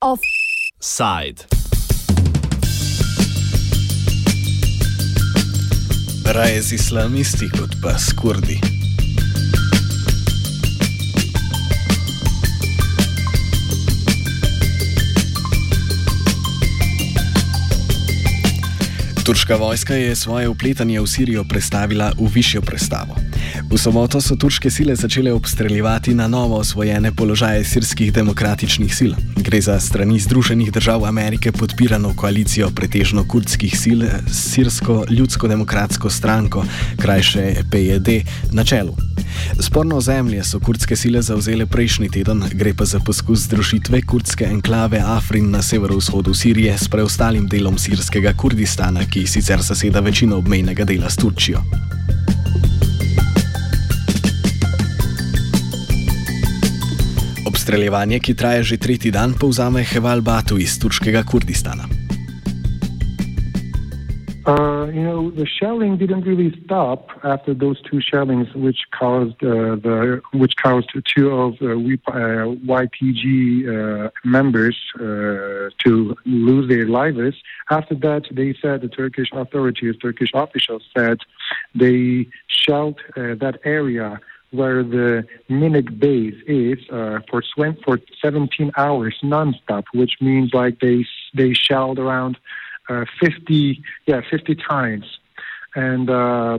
Offside. Raje z islamisti kot pa s kurdi. Turška vojska je svoje upletanje v Sirijo prestavila v višjo prestavo. V soboto so turške sile začele obstreljevati na novo osvojene položaje sirskih demokratičnih sil. Gre za strani Združenih držav Amerike podpirano koalicijo pretežno kurdskih sil s Sirsko ljudsko-demokratsko stranko, krajše PJD, na čelu. Sporno ozemlje so kurdske sile zauzele prejšnji teden, gre pa za poskus združitve kurdske enklave Afrin na severovzhodu Sirije s preostalim delom sirskega Kurdistana, ki sicer zaseda večino obmejnega dela s Turčijo. Obstreljevanje, ki traja že tretji dan, povzame Heval Batu iz turškega Kurdistana. Uh, you know, the shelling didn't really stop after those two shellings, which caused uh, the which caused two of uh, uh YPG uh, members uh, to lose their lives. After that, they said the Turkish authorities, Turkish officials said, they shelled that area where the Minik base is for for 17 hours nonstop, which means like they they shelled around uh, 50, yeah, 50 times. And uh,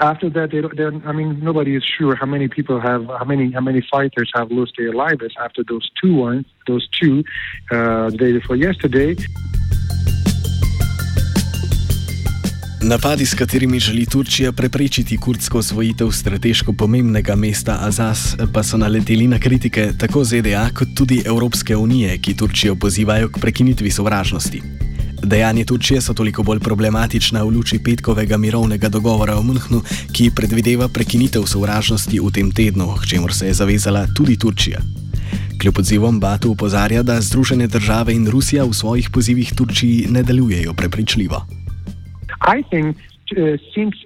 after that, they, I mean, nobody is sure how many people have, how many, how many fighters have lost their lives after those two ones, those two, uh, the day before yesterday. Napadi, s katerimi želi Turčija preprečiti kurdsko osvojitev strateško pomembnega mesta Azaz, pa so naleteli na kritike tako ZDA kot tudi Evropske unije, ki Turčijo pozivajo k prekinitvi sovražnosti. Dejanje Turčije so toliko bolj problematična v luči petkovega mirovnega dogovora v Münchnu, ki predvideva prekinitev sovražnosti v tem tednu, k čemur se je zavezala tudi Turčija. Kljub odzivom Batu upozarja, da Združene države in Rusija v svojih pozivih Turčiji ne delujejo prepričljivo. Mislim,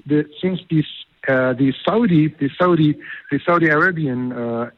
da je Saudi the Saudi the Saudi Arabian uh,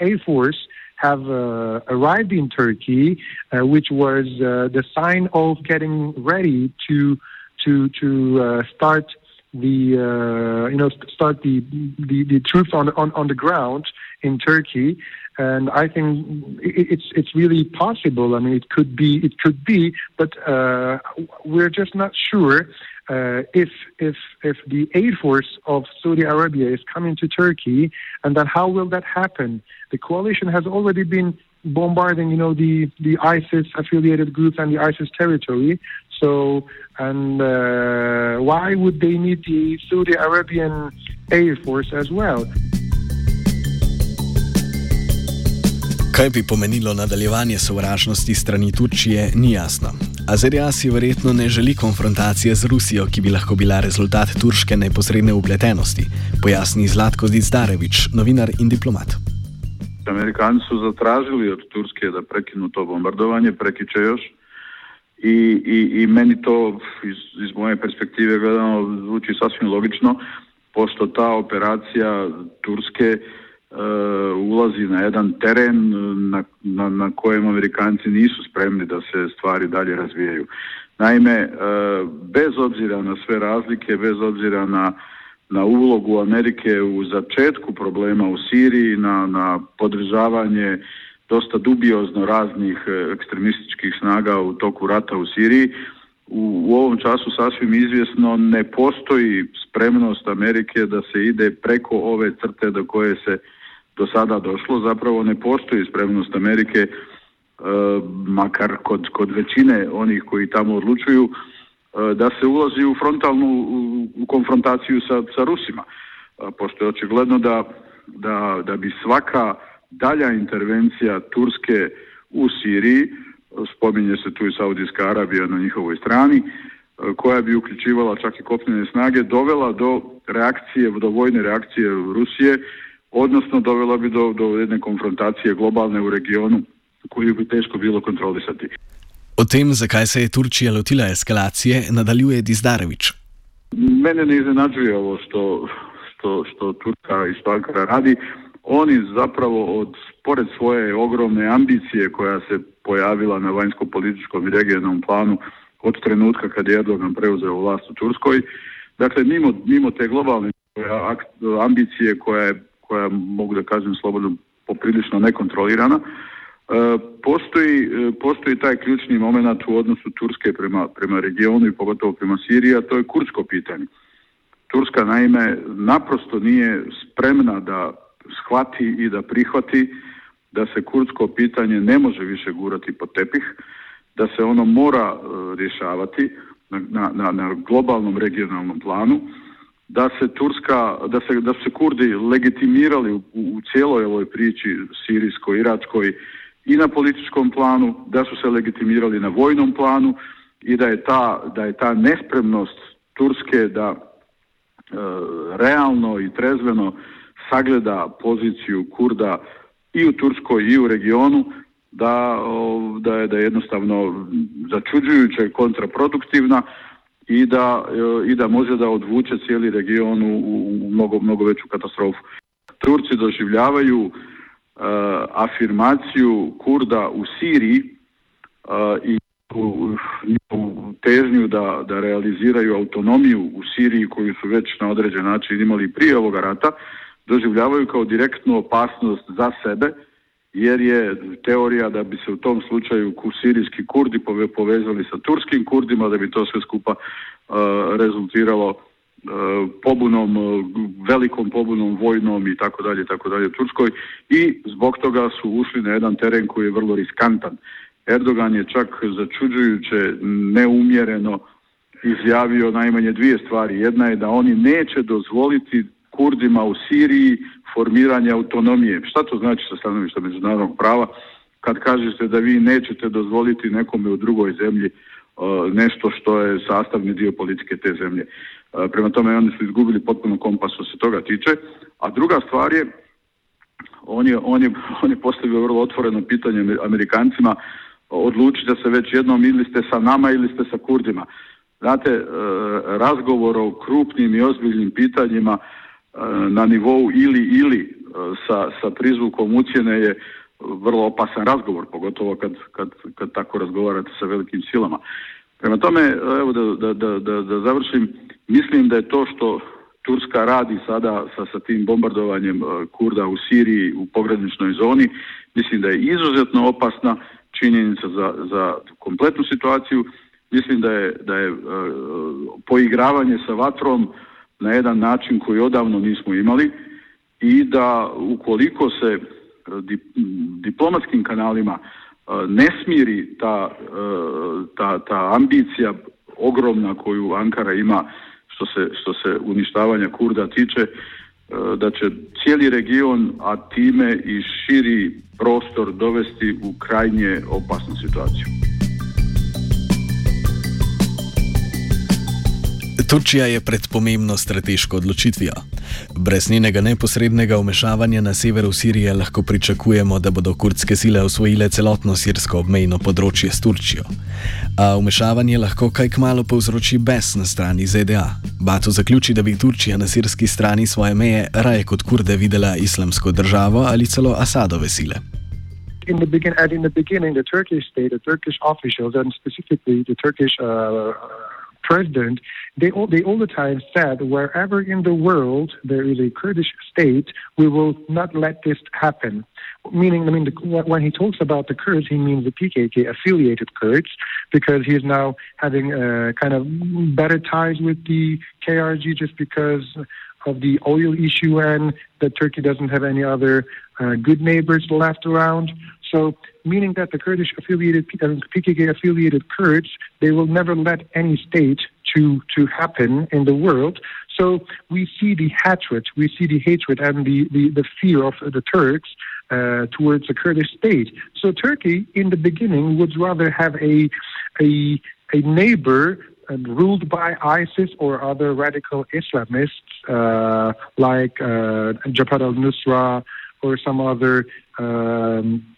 Air Force. have uh, arrived in Turkey, uh, which was uh, the sign of getting ready to to to uh, start the uh, you know start the, the, the troops on, on on the ground in Turkey. And I think it's it's really possible. I mean, it could be, it could be, but uh, we're just not sure uh, if if if the aid force of Saudi Arabia is coming to Turkey, and then how will that happen? The coalition has already been bombarding, you know, the the ISIS affiliated groups and the ISIS territory. So, and uh, why would they need the Saudi Arabian air force as well? Kaj bi pomenilo nadaljevanje sovražnosti strani Turčije, ni jasno. Azerija si verjetno ne želi konfrontacije z Rusijo, ki bi lahko bila rezultat turške neposredne upletenosti, pojasni Zlatko Zdarevič, novinar in diplomat. Amerikanci so zatražili od Turske, da prekinu to bombardovanje, prekiče još. I, i, i meni to iz, iz moje perspektive gledano zvuči sasvim logično, pošto ta operacija Turske uh, ulazi na jedan teren na, na, na kojem Amerikanci nisu spremni da se stvari dalje razvijaju. Naime, uh, bez obzira na sve razlike, bez obzira na, na ulogu Amerike u začetku problema u Siriji, na, na podržavanje dosta dubiozno raznih e, ekstremističkih snaga u toku rata u Siriji, u, u ovom času sasvim izvjesno ne postoji spremnost Amerike da se ide preko ove crte do koje se do sada došlo, zapravo ne postoji spremnost Amerike, e, makar kod, kod većine onih koji tamo odlučuju, e, da se ulazi u frontalnu u, konfrontaciju sa, sa Rusima. E, pošto je očigledno da, da, da bi svaka dalja intervencija Turske u Siriji, spominje se tu i Saudijska Arabija na njihovoj strani, koja bi uključivala čak i kopnene snage, dovela do reakcije, do vojne reakcije Rusije odnosno dovela bi do, do jedne konfrontacije globalne u regionu koju bi teško bilo kontrolisati. O tem, zakaj se je Turčija lotila eskalacije, nadaljuje Dizdarevič. mene ne iznenađuje ovo što, što, što Turska i što Ankara radi. Oni zapravo od, pored svoje ogromne ambicije koja se pojavila na vanjsko-političkom i regionalnom planu od trenutka kad je Erdogan preuzeo vlast u Turskoj, dakle mimo, mimo te globalne ambicije koja je, koja mogu da kažem slobodno poprilično nekontrolirana, E, postoji, e, postoji taj ključni moment u odnosu Turske prema, prema regionu i pogotovo prema Siriji, a to je kursko pitanje. Turska naime naprosto nije spremna da shvati i da prihvati da se kurdsko pitanje ne može više gurati pod tepih, da se ono mora e, rješavati na, na, na globalnom regionalnom planu, da se Turska, da se, da se Kurdi legitimirali u, u cijeloj ovoj priči sirijsko-iračkoj i na političkom planu, da su se legitimirali na vojnom planu i da je ta, da je ta nespremnost Turske da e, realno i trezveno sagleda poziciju Kurda i u Turskoj i u regionu da, da, je, da je jednostavno začuđujuće kontraproduktivna i da, e, i da može da odvuče cijeli region u, u mnogo, mnogo veću katastrofu. Turci doživljavaju Uh, afirmaciju Kurda u Siriji uh, i težnju da, da realiziraju autonomiju u Siriji koju su već na određen način imali prije ovoga rata, doživljavaju kao direktnu opasnost za sebe, jer je teorija da bi se u tom slučaju sirijski kurdi povezali sa turskim kurdima, da bi to sve skupa uh, rezultiralo pobunom, velikom pobunom vojnom i tako dalje, tako dalje Turskoj i zbog toga su ušli na jedan teren koji je vrlo riskantan. Erdogan je čak začuđujuće neumjereno izjavio najmanje dvije stvari. Jedna je da oni neće dozvoliti Kurdima u Siriji formiranje autonomije. Šta to znači sa stanovišta međunarodnog prava? Kad kažete da vi nećete dozvoliti nekome u drugoj zemlji nešto što je sastavni dio politike te zemlje. Prema tome oni su izgubili potpuno kompas što se toga tiče. A druga stvar je, on je, on je, on je postavio vrlo otvoreno pitanje Amerikancima, odlučite se već jednom ili ste sa nama ili ste sa Kurdima. Znate, e, razgovor o krupnim i ozbiljnim pitanjima e, na nivou ili ili e, sa, sa prizvukom ucjene je vrlo opasan razgovor, pogotovo kad, kad, kad tako razgovarate sa velikim silama. Prema tome, evo da, da, da, da završim, mislim da je to što Turska radi sada sa, sa tim bombardovanjem e, Kurda u Siriji u pograničnoj zoni, mislim da je izuzetno opasna činjenica za, za kompletnu situaciju. Mislim da je, da je poigravanje sa vatrom na jedan način koji odavno nismo imali i da ukoliko se diplomatskim kanalima ne smiri ta, ta, ta ambicija ogromna koju Ankara ima što se, što se uništavanja Kurda tiče, da će cijeli region, a time i širi prostor dovesti u krajnje opasnu situaciju. Turčija je pred pomembno strateško odločitvijo. Brez njenega neposrednega umešavanja na severu Sirije lahko pričakujemo, da bodo kurdske sile osvojile celotno sirsko obmejno področje s Turčijo. A umešavanje lahko kaj kmalo povzroči bes na strani ZDA. Bato zaključi, da bi Turčija na sirski strani svoje meje raje kot kurde videla islamsko državo ali celo Asadove sile. In the, begin, in the beginning, the Turkish state, the Turkish officials, and specifically the Turkish uh, president, they all, they all the time said, wherever in the world there is a Kurdish state, we will not let this happen. Meaning, I mean, the, when he talks about the Kurds, he means the PKK affiliated Kurds, because he is now having uh, kind of better ties with the KRG just because of the oil issue and that Turkey doesn't have any other uh, good neighbors left around. So, meaning that the Kurdish affiliated, PKK affiliated Kurds, they will never let any state to, to happen in the world. So we see the hatred, we see the hatred and the, the, the fear of the Turks uh, towards the Kurdish state. So Turkey, in the beginning, would rather have a, a, a neighbor uh, ruled by ISIS or other radical Islamists uh, like uh, Jabhat al-Nusra or some other um,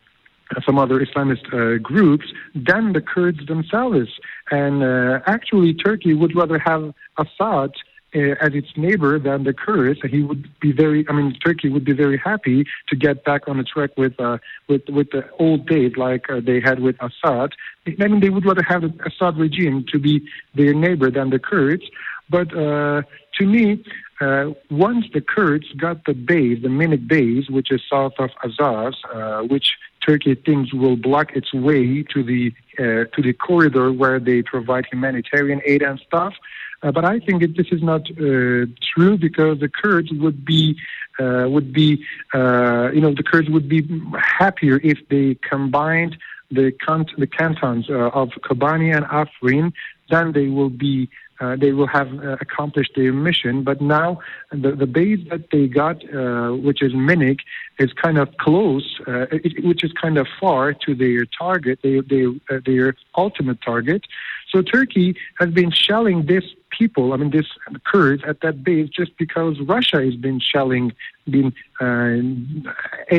some other Islamist uh, groups than the Kurds themselves. And uh, actually, Turkey would rather have Assad uh, as its neighbor than the Kurds. And he would be very, I mean, Turkey would be very happy to get back on the track with uh, with with the old days like uh, they had with Assad. I mean, they would rather have the Assad regime to be their neighbor than the Kurds. But uh, to me, uh, once the Kurds got the base, the Minik base, which is south of Azaz, uh, which Turkey thinks will block its way to the uh, to the corridor where they provide humanitarian aid and stuff. Uh, but I think that this is not uh, true because the Kurds would be uh, would be you know the Kurds would be happier if they combined the cant- the cantons of Kobani and Afrin. Then they will be uh, they will have uh, accomplished their mission. But now the, the base that they got, uh, which is Minik, is kind of close, uh, it, which is kind of far to their target, their, their, uh, their ultimate target. So Turkey has been shelling this people, I mean, this Kurds at that base just because Russia has been shelling, been, uh,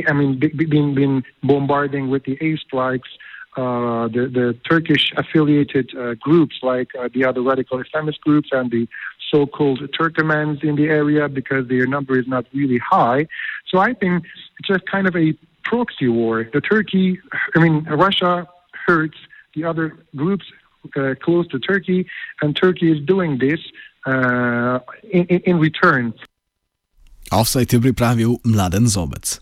I mean, been, been bombarding with the airstrikes uh, the, the Turkish affiliated uh, groups like uh, the other radical Islamist groups and the so-called Turkomans in the area because their number is not really high. So I think it's just kind of a proxy war. The Turkey, I mean, Russia hurts the other groups uh, close to Turkey, and Turkey is doing this uh, in, in, in return. Offside je Mladen Zobec.